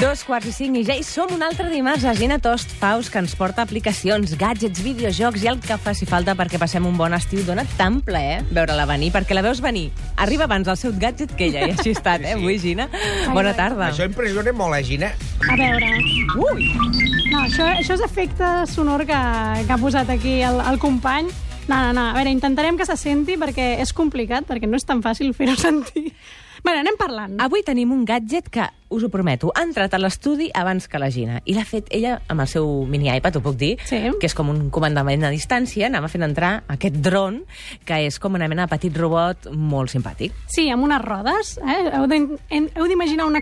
Dos quarts i cinc i ja hi som un altre dimarts a Gina Tost Faus, que ens porta aplicacions, gadgets, videojocs i el que faci falta perquè passem un bon estiu. Dóna tan plaer veure-la venir, perquè la veus venir. Arriba abans el seu gadget que ella, i així ha estat, eh, avui, Gina? Bona tarda. Això impressiona molt, eh, Gina? A veure... Ui! No, això, això és efecte sonor que, que ha posat aquí el, el company. No, no, no. A veure, intentarem que se senti perquè és complicat, perquè no és tan fàcil fer-ho sentir. Bé, anem parlant. Avui tenim un gadget que, us ho prometo, ha entrat a l'estudi abans que la Gina. I l'ha fet ella amb el seu mini iPad, ho puc dir, Sí. que és com un comandament a distància. Anava fent entrar aquest dron, que és com una mena de petit robot molt simpàtic. Sí, amb unes rodes. Eh? Heu d'imaginar una...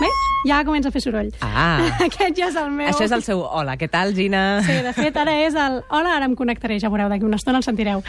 Veus? Ja comença a fer soroll. Ah. Aquest ja és el meu... Això és el seu hola, què tal, Gina? Sí, de fet, ara és el... Hola, ara em connectaré, ja veureu, d'aquí una estona el sentireu.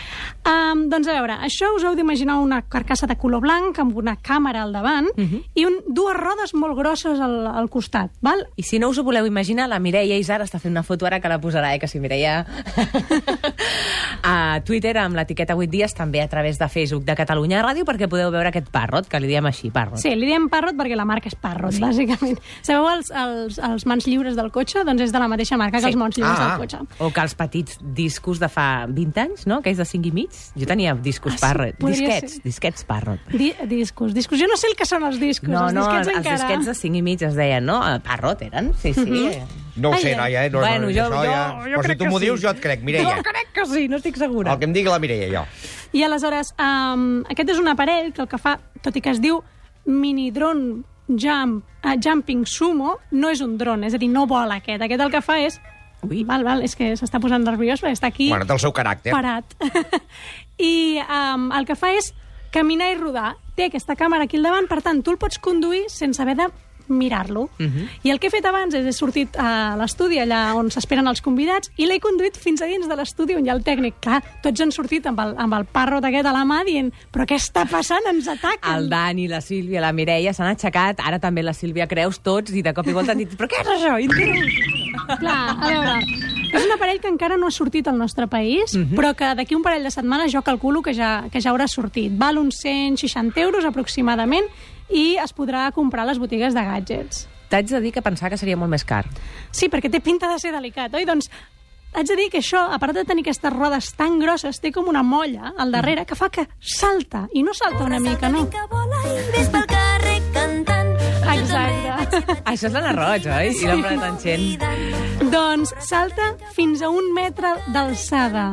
Um, doncs a veure, això us heu d'imaginar una carcassa de color blanc amb una càmera al davant Mhm. i un, dues rodes molt grosses al, al costat, val? I si no us ho voleu imaginar, la Mireia Isar està fent una foto ara que la posarà, eh, que si Mireia... a Twitter amb l'etiqueta 8 dies, també a través de Facebook de Catalunya Ràdio, perquè podeu veure aquest parrot, que li diem així, parrot. Sí, li diem Parrot perquè la marca és Parrot, sí. bàsicament. Sabeu els, els, els mans lliures del cotxe? Doncs és de la mateixa marca que Sí. els mans lliures Ah. del cotxe. O que els petits discos de fa 20 anys, no?, aquells de 5 i mig. Jo tenia discos Ah, sí, Parrot. Disquets, ser. disquets Parrot. Di discos, discos. Jo no sé el que són els discos. No, els no, disquets els encara... disquets de 5 i mig es deien, no? El Parrot eren, sí, sí. No ho Ai, sé, ai. noia, eh? No, Bueno, no, jo- això jo- ja... jo Però si tu que m'ho sí. dius, jo et crec, Mireia. Jo crec que sí, no estic segura. El que em digui la Mireia, jo. I aleshores, um, aquest és un aparell que el que fa, tot i que es diu mini drone jump, uh, jumping sumo, no és un dron, és a dir, no vola aquest. Aquest el que fa és... Ui. Val, val, és que s'està posant nerviós perquè està aquí Bueno, té el seu caràcter. parat. I um, el que fa és caminar i rodar. Té aquesta càmera aquí al davant, per tant, tu el pots conduir sense haver de mirar-lo. Uh -huh. I el que he fet abans és he sortit a l'estudi, allà on s'esperen els convidats, i l'he conduït fins a dins de l'estudi on hi ha el tècnic. Clar, tots han sortit amb el, amb el parrot aquest a la mà dient però què està passant? Ens ataquen! El Dani, la Sílvia, la Mireia s'han aixecat, ara també la Sílvia Creus, tots, i de cop i volta han dit però què és això? Clar, a veure, és un aparell que encara no ha sortit al nostre país, però que d'aquí un parell de setmanes jo calculo que ja, que ja haurà sortit. Val uns 160 euros aproximadament i es podrà comprar a les botigues de gadgets. T'haig de dir que pensava que seria molt més car. Sí, perquè té pinta de ser delicat, oi? Doncs haig de dir que això, a part de tenir aquestes rodes tan grosses, té com una molla al darrere que fa que salta, i no salta una mica, no? Que vola i ves pel carrer. Exacte. Això és l'Anna Roig, oi? I l'Ombra de Tanxent. Doncs salta fins a un metre d'alçada.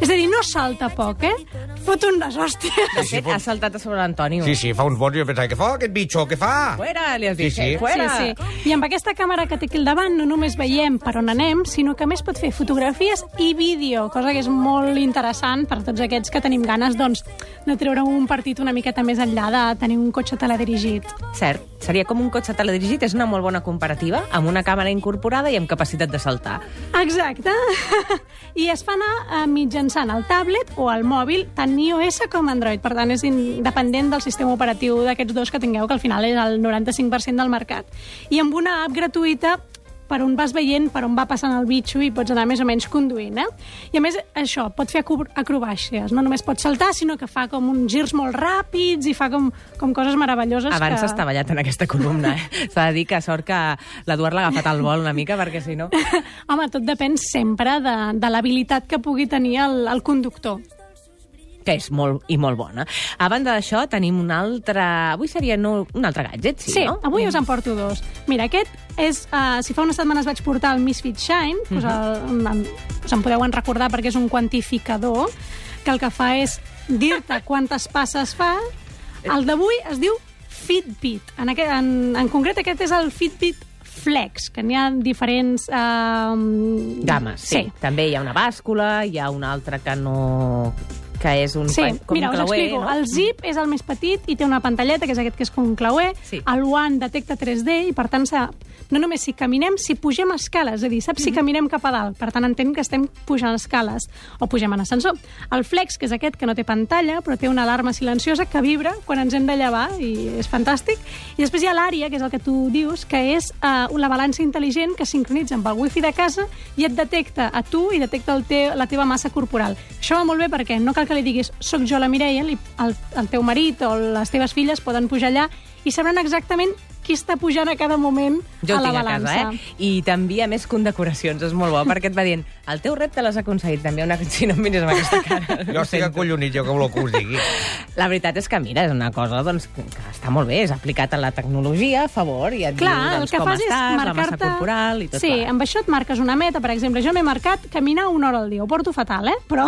És a dir, no salta poc, eh? Fot unes hòsties. De fet, ha saltat a sobre l'Antonio. Sí, sí, fa uns bons i jo pensava, què fa aquest bitxo, què fa? Fuera, li has dit. Sí, sí. Fuera. Sí, sí. I amb aquesta càmera que té aquí al davant no només veiem per on anem, sinó que a més pot fer fotografies i vídeo, cosa que és molt interessant per tots aquests que tenim ganes doncs, de treure un partit una miqueta més enllà de tenir un cotxe teledirigit. Cert, seria com un cotxe teledirigit, és una molt bona comparativa, amb una càmera incorporada i amb capacitat de saltar. Exacte. I es fa anar eh, mitjançant el tablet o el mòbil, tant iOS com Android. Per tant, és independent del sistema operatiu d'aquests dos que tingueu, que al final és el 95% del mercat. I amb una app gratuïta per on vas veient per on va passant el bitxo i pots anar més o menys conduint, eh? I a més, això, pot fer acro- acrobàcies. No només pot saltar, sinó que fa com uns girs molt ràpids i fa com, com coses meravelloses Abans que... està ballat en aquesta columna, eh? S'ha de dir que sort que l'Eduard l'ha agafat al vol una mica, perquè si no... Home, tot depèn sempre de, de l'habilitat que pugui tenir el, el conductor. Que és molt i molt bona. A banda d'això, tenim un altre... Avui seria no, un altre gadget, sí, Sí, no? avui us en porto dos. Mira, aquest és... Uh, si fa unes setmanes vaig portar el Misfit Shine, Mhm. us, el, en, us en podeu en recordar perquè és un quantificador que el que fa és dir-te quantes passes fa. El d'avui es diu Fitbit. En, aquest, en, en concret, aquest és el Fitbit Flex, que n'hi ha diferents... Uh, Games, sí. sí. També hi ha una bàscula, hi ha una altra que no... que és un, Sí, com mira, un us clauer, explico. no? El zip és el més petit i té una pantalleta, que és aquest que és com un clauer. Sí. El One detecta 3D i, per tant, s'ha- no només si caminem, si pugem escales, és a dir, saps Mhm. si caminem cap a dalt. Per tant, entenc que estem pujant escales o pugem en ascensor. El Flex, que és aquest que no té pantalla, però té una alarma silenciosa que vibra quan ens hem de llevar i és fantàstic. I després hi ha l'àrea, que és el que tu dius, que és uh, la balança intel·ligent que sincronitza amb el wifi de casa i et detecta a tu i detecta el te la teva massa corporal. Això va molt bé perquè no cal que li diguis soc jo la Mireia, el, el teu marit o les teves filles poden pujar allà i sabran exactament qui està pujant a cada moment Jo a la tinc a balança. casa, eh? I t'envia més condecoracions, és molt bo, perquè et va dient, el teu repte l'has aconseguit, també una... Si no em miris amb aquesta cara. Jo estic acollonit, jo que voleu que us digui. La veritat és que, mira, és una cosa doncs, que està molt bé, és aplicat a la tecnologia, a favor, i et Clar, diu el doncs, que com fas és estàs, la massa marcar-te... corporal i tot sí, plegat. amb això et marques una meta. Per exemple, jo m'he marcat caminar una hora al dia. Ho porto fatal, eh? Però...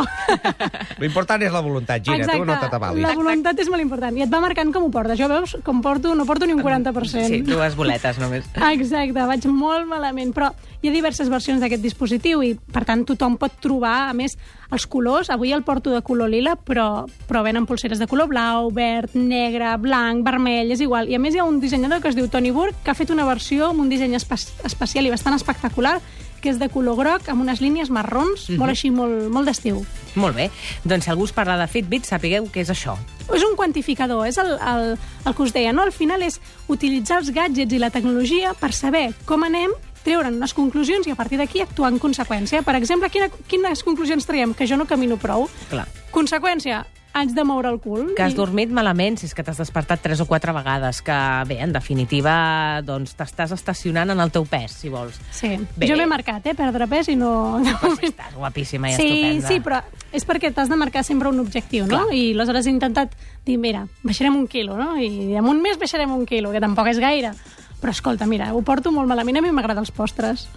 L'important és la voluntat, Gina, tu no t'atabalis. la voluntat és molt important. I et va marcant com ho portes. Jo veus com porto, no porto ni un 40%. Sí, dues boletes només. Exacte, vaig molt malament, però hi ha diverses versions d'aquest dispositiu i, per tant, tothom pot trobar, a més, els colors. Avui el porto de color lila, però, però venen pulseres de color blau, verd, negre, blanc, vermell, és igual. I, a més, hi ha un dissenyador que es diu Tony Burke, que ha fet una versió amb un disseny espe especial i bastant espectacular, que és de color groc, amb unes línies marrons, molt així, molt, molt d'estiu. Molt bé. Doncs si algú us parla de Fitbit, sapigueu què és això. És un quantificador, és el, el, el que us deia, no? Al final és utilitzar els gadgets i la tecnologia per saber com anem, treure'n unes conclusions i a partir d'aquí actuar en conseqüència. Per exemple, quina, quines conclusions traiem? Que jo no camino prou. Clar. Conseqüència, haig de moure el cul. Que has I- dormit malament, si és que t'has despertat tres o quatre vegades, que bé, en definitiva, doncs t'estàs estacionant en el teu pes, si vols. Sí, Bé. jo m'he marcat, eh, perdre pes i no... Si estàs guapíssima i Sí, estupenda. sí, però és perquè t'has de marcar sempre un objectiu, no? Clar. I aleshores he intentat dir, mira, baixarem un quilo, no? I en un mes baixarem un quilo, que tampoc és gaire. Però escolta, mira, ho porto molt malament, a mi m'agraden els postres.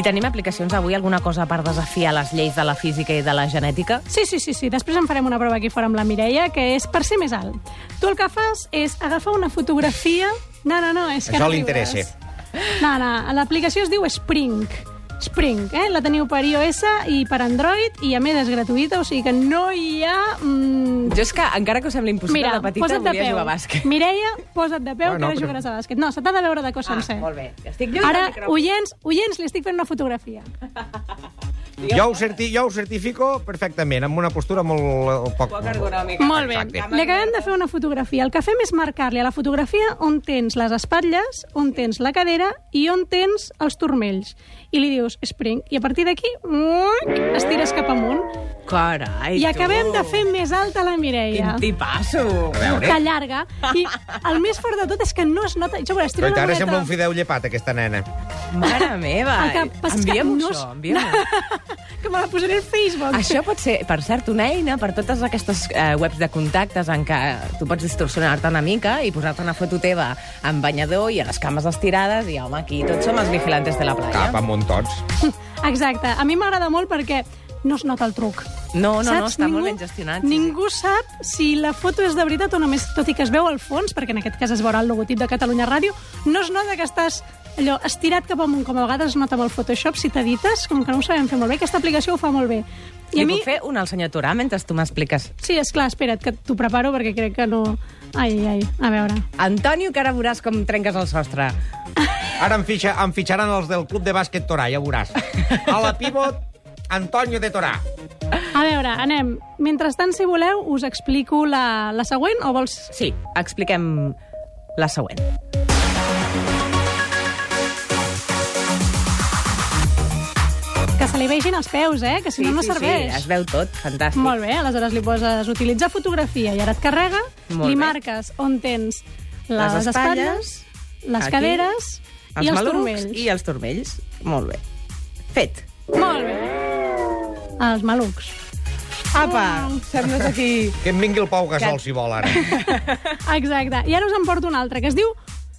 I tenim aplicacions avui, alguna cosa per desafiar les lleis de la física i de la genètica? Sí, sí, sí, sí. Després en farem una prova aquí fora amb la Mireia, que és per ser més alt. Tu el que fas és agafar una fotografia... No, no, no, és que Això no li interessa. No, no, l'aplicació es diu Spring. Spring, eh? La teniu per iOS i per Android, i a més és gratuïta, o sigui que no hi ha... Mm... Jo és que, encara que us sembli impossible, Mira, de petita posa't de volia peu. jugar a bàsquet. Mireia, posa't de peu, Bueno, que ara però- jugaràs a bàsquet. No, se t'ha de veure de cos sencer. Ah, molt bé. Estic lluny Ara, oients, oients, li estic fent una fotografia. Jo ho, certi, jo ho certifico perfectament, amb una postura molt... eh, Poc, Poc ergonòmica. Molt bé. Exacte. Li acabem de fer una fotografia. El que fem és marcar-li a la fotografia on tens les espatlles, on tens la cadera i on tens els turmells. I li dius spring. I a partir d'aquí, estires cap amunt. Carai, I acabem tu. de fer més alta la Mireia. Quin tipasso. A veure. Que llarga. I el més fort de tot és que no es nota... Jo veuràs, tiro Però una ara boleta. sembla un fideu llepat, aquesta nena. Mare meva. El que passa és que Envia'm-ho, no això, es- envia'm-ho. Que me la posaré al Facebook. Això pot ser, per cert, una eina per totes aquestes eh, webs de contactes en què tu pots distorsionar-te una mica i posar-te una foto teva amb banyador i a les cames estirades i, home, aquí tots som els vigilantes de la playa. Cap amunt tots. Exacte. A mi m'agrada molt perquè no es nota el truc. No, no, no, Saps? està molt ben gestionat. sí, Ningú sap si la foto és de veritat o només, tot i que es veu al fons, perquè en aquest cas es veurà el logotip de Catalunya Ràdio, no es nota que estàs allò estirat cap amunt, com a vegades es nota amb el Photoshop, si t'edites, com que no ho sabem fer molt bé. Aquesta aplicació ho fa molt bé. I I a Li mi... puc fer una al senyor Turà mentre tu m'expliques? Sí, és clar, espera't, que t'ho preparo perquè crec que no... Ai, ai, ai, a veure. Antonio, que ara veuràs com trenques el sostre. Ara em, fitxa, em fitxaran els del club de bàsquet Torà, ja ho veuràs. A la pivot, Antonio de Torà. A veure, anem. Mentrestant, si voleu, us explico la, la següent o vols... Sí, expliquem la següent. Que se li vegin els peus, eh? Que si no, no serveix. Sí, es veu tot, fantàstic. Molt bé, aleshores li poses utilitzar fotografia i ara et carrega, Molt li bé. marques on tens les, Les espatlles, espatlles, les aquí, caderes els i els malucs turmells. i els turmells. Molt bé. Fet. Molt bé. Els malucs. Apa, sembles aquí... Que em vingui el Pau Gasol, si vol, ara. Exacte. I ara us en porto una altra, que es diu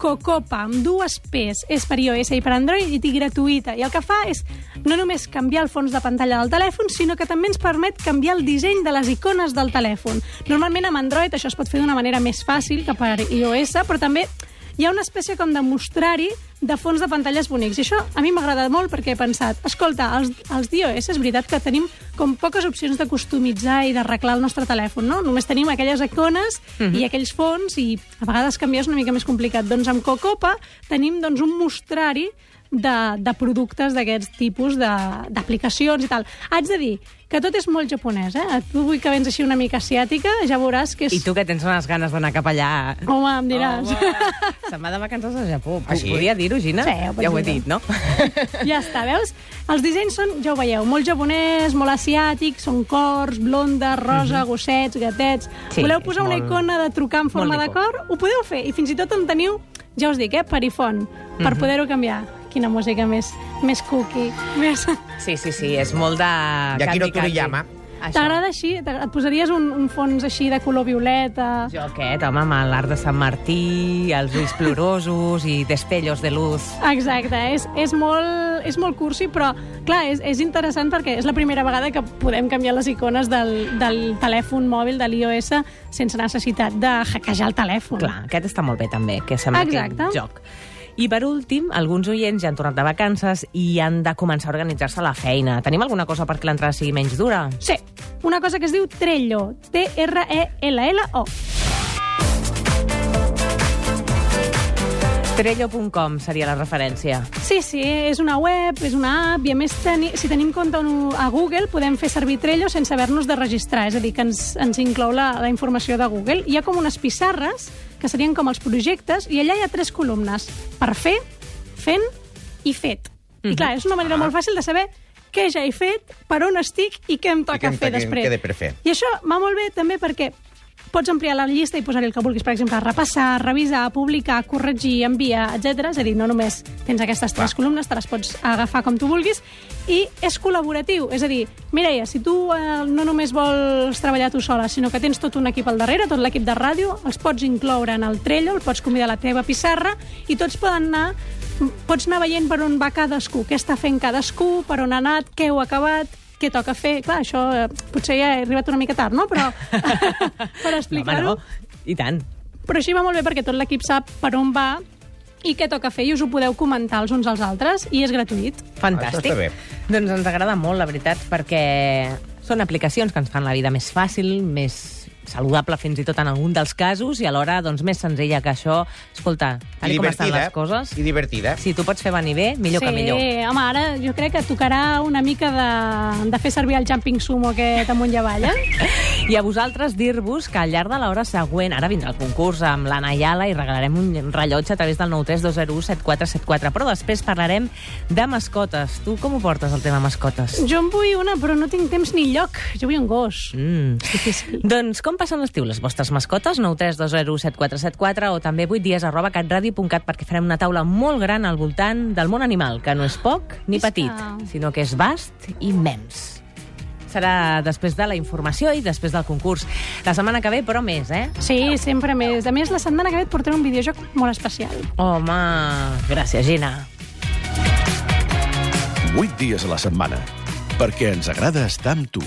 Cocopa, amb dues P's. És per iOS i per Android i té gratuïta. I el que fa és no només canviar el fons de pantalla del telèfon, sinó que també ens permet canviar el disseny de les icones del telèfon. Normalment amb Android això es pot fer d'una manera més fàcil que per iOS, però també hi ha una espècie com de mostrar-hi de fons de pantalles bonics. I això a mi m'agrada molt perquè he pensat, escolta, els, els d'iOS és veritat que tenim com poques opcions de customitzar i d'arreglar el nostre telèfon, no? Només tenim aquelles icones i aquells fons i a vegades canviar és una mica més complicat. Doncs amb Cocopa tenim doncs, un mostrari de, de productes d'aquests tipus de- d'aplicacions i tal. Haig de dir que tot és molt japonès, eh? Tu vull que vens així una mica asiàtica, ja veuràs que és... I tu que tens unes ganes d'anar cap allà... Home, em diràs. Home, se'n va de vacances a Japó. Ah, sí? Podia dir-ho, Gina? Sí, ho ja ho he dir. dit, no? ja està, veus? Els dissenys són, ja ho veieu, molt japonès, molt asiàtic, són cors, blondes, rosa, gossets, gatets... Sí, Voleu posar és una molt- icona de trucar en forma molt de cor? Ho podeu fer, i fins i tot en teniu, ja us dic, eh, perifon, per poder-ho canviar. Quina música més, més cookie, més... Sí, sí, sí, és molt de... Yakiro. Toriyama. T'agrada així? Et posaries un, un fons així de color violeta? Jo aquest, home, amb l'art de Sant Martí, els ulls plorosos i destellos de luz. Exacte, és, és, molt, és molt cursi, però clar, és, és interessant perquè és la primera vegada que podem canviar les icones del, del telèfon mòbil de l'iOS sense necessitat de hackejar el telèfon. Clar, aquest està molt bé també, que sembla Exacte. aquest joc. I per últim, alguns oients ja han tornat de vacances i han de començar a organitzar-se la feina. Tenim alguna cosa perquè l'entrada sigui menys dura? Sí, una cosa que es diu Trello, T-R-E-L-L-O. Trello.com seria la referència. Sí, sí, és una web, és una app, i a més, teni, si tenim compte a Google, podem fer servir Trello sense haver-nos de registrar, és a dir, que ens, ens inclou la, la informació de Google. Hi ha com unes pissarres, que serien com els projectes, i allà hi ha tres columnes, per fer, fent i fet. I clar, és una manera molt fàcil de saber què ja he fet, per on estic i què em toca què em fer després. què per fer. I això va molt bé també perquè pots ampliar la llista i posar-hi el que vulguis, per exemple, repassar, revisar, publicar, corregir, enviar, etc. És a dir, no només tens aquestes tres Clar. columnes, te les pots agafar com tu vulguis, i és col·laboratiu. És a dir, Mireia, si tu eh, no només vols treballar tu sola, sinó que tens tot un equip al darrere, tot l'equip de ràdio, els pots incloure en el Trello, el pots convidar a la teva pissarra, i tots poden anar pots anar veient per on va cadascú, què està fent cadascú, per on ha anat, què heu acabat, què toca fer. Clar, això eh, potser ja he arribat una mica tard, no? Però per explicar-ho. No, no. I tant. Però així va molt bé perquè tot l'equip sap per on va i què toca fer i us ho podeu comentar els uns als altres i és gratuït. Fantàstic. Això està bé. Doncs ens agrada molt, la veritat, perquè són aplicacions que ens fan la vida més fàcil, més saludable fins i tot en algun dels casos i alhora doncs, més senzilla que això. Escolta, tal I com estan les coses, I divertida. si tu pots fer venir bé, millor sí, que millor. home, ara jo crec que tocarà una mica de, de fer servir el jumping sumo aquest amunt i avall, eh? I a vosaltres dir-vos que al llarg de l'hora següent, ara vindrà el concurs amb l'Anna Ayala i regalarem un rellotge a través del 932017474, però després parlarem de mascotes. Tu com ho portes, el tema mascotes? Jo en vull una, però no tinc temps ni lloc. Jo vull un gos. Mm. És difícil. Doncs com passen l'estiu les vostres mascotes? 932017474 o també 8 dies arroba catradio.cat perquè farem una taula molt gran al voltant del món animal, que no és poc ni Visca. petit, sinó que és vast i immens. Serà després de la informació i després del concurs. La setmana que ve, però més, eh? Sí, sempre més. A més, la setmana que ve et portaré un videojoc molt especial. Home, gràcies, Gina. 8 dies a la setmana, perquè ens agrada estar amb tu.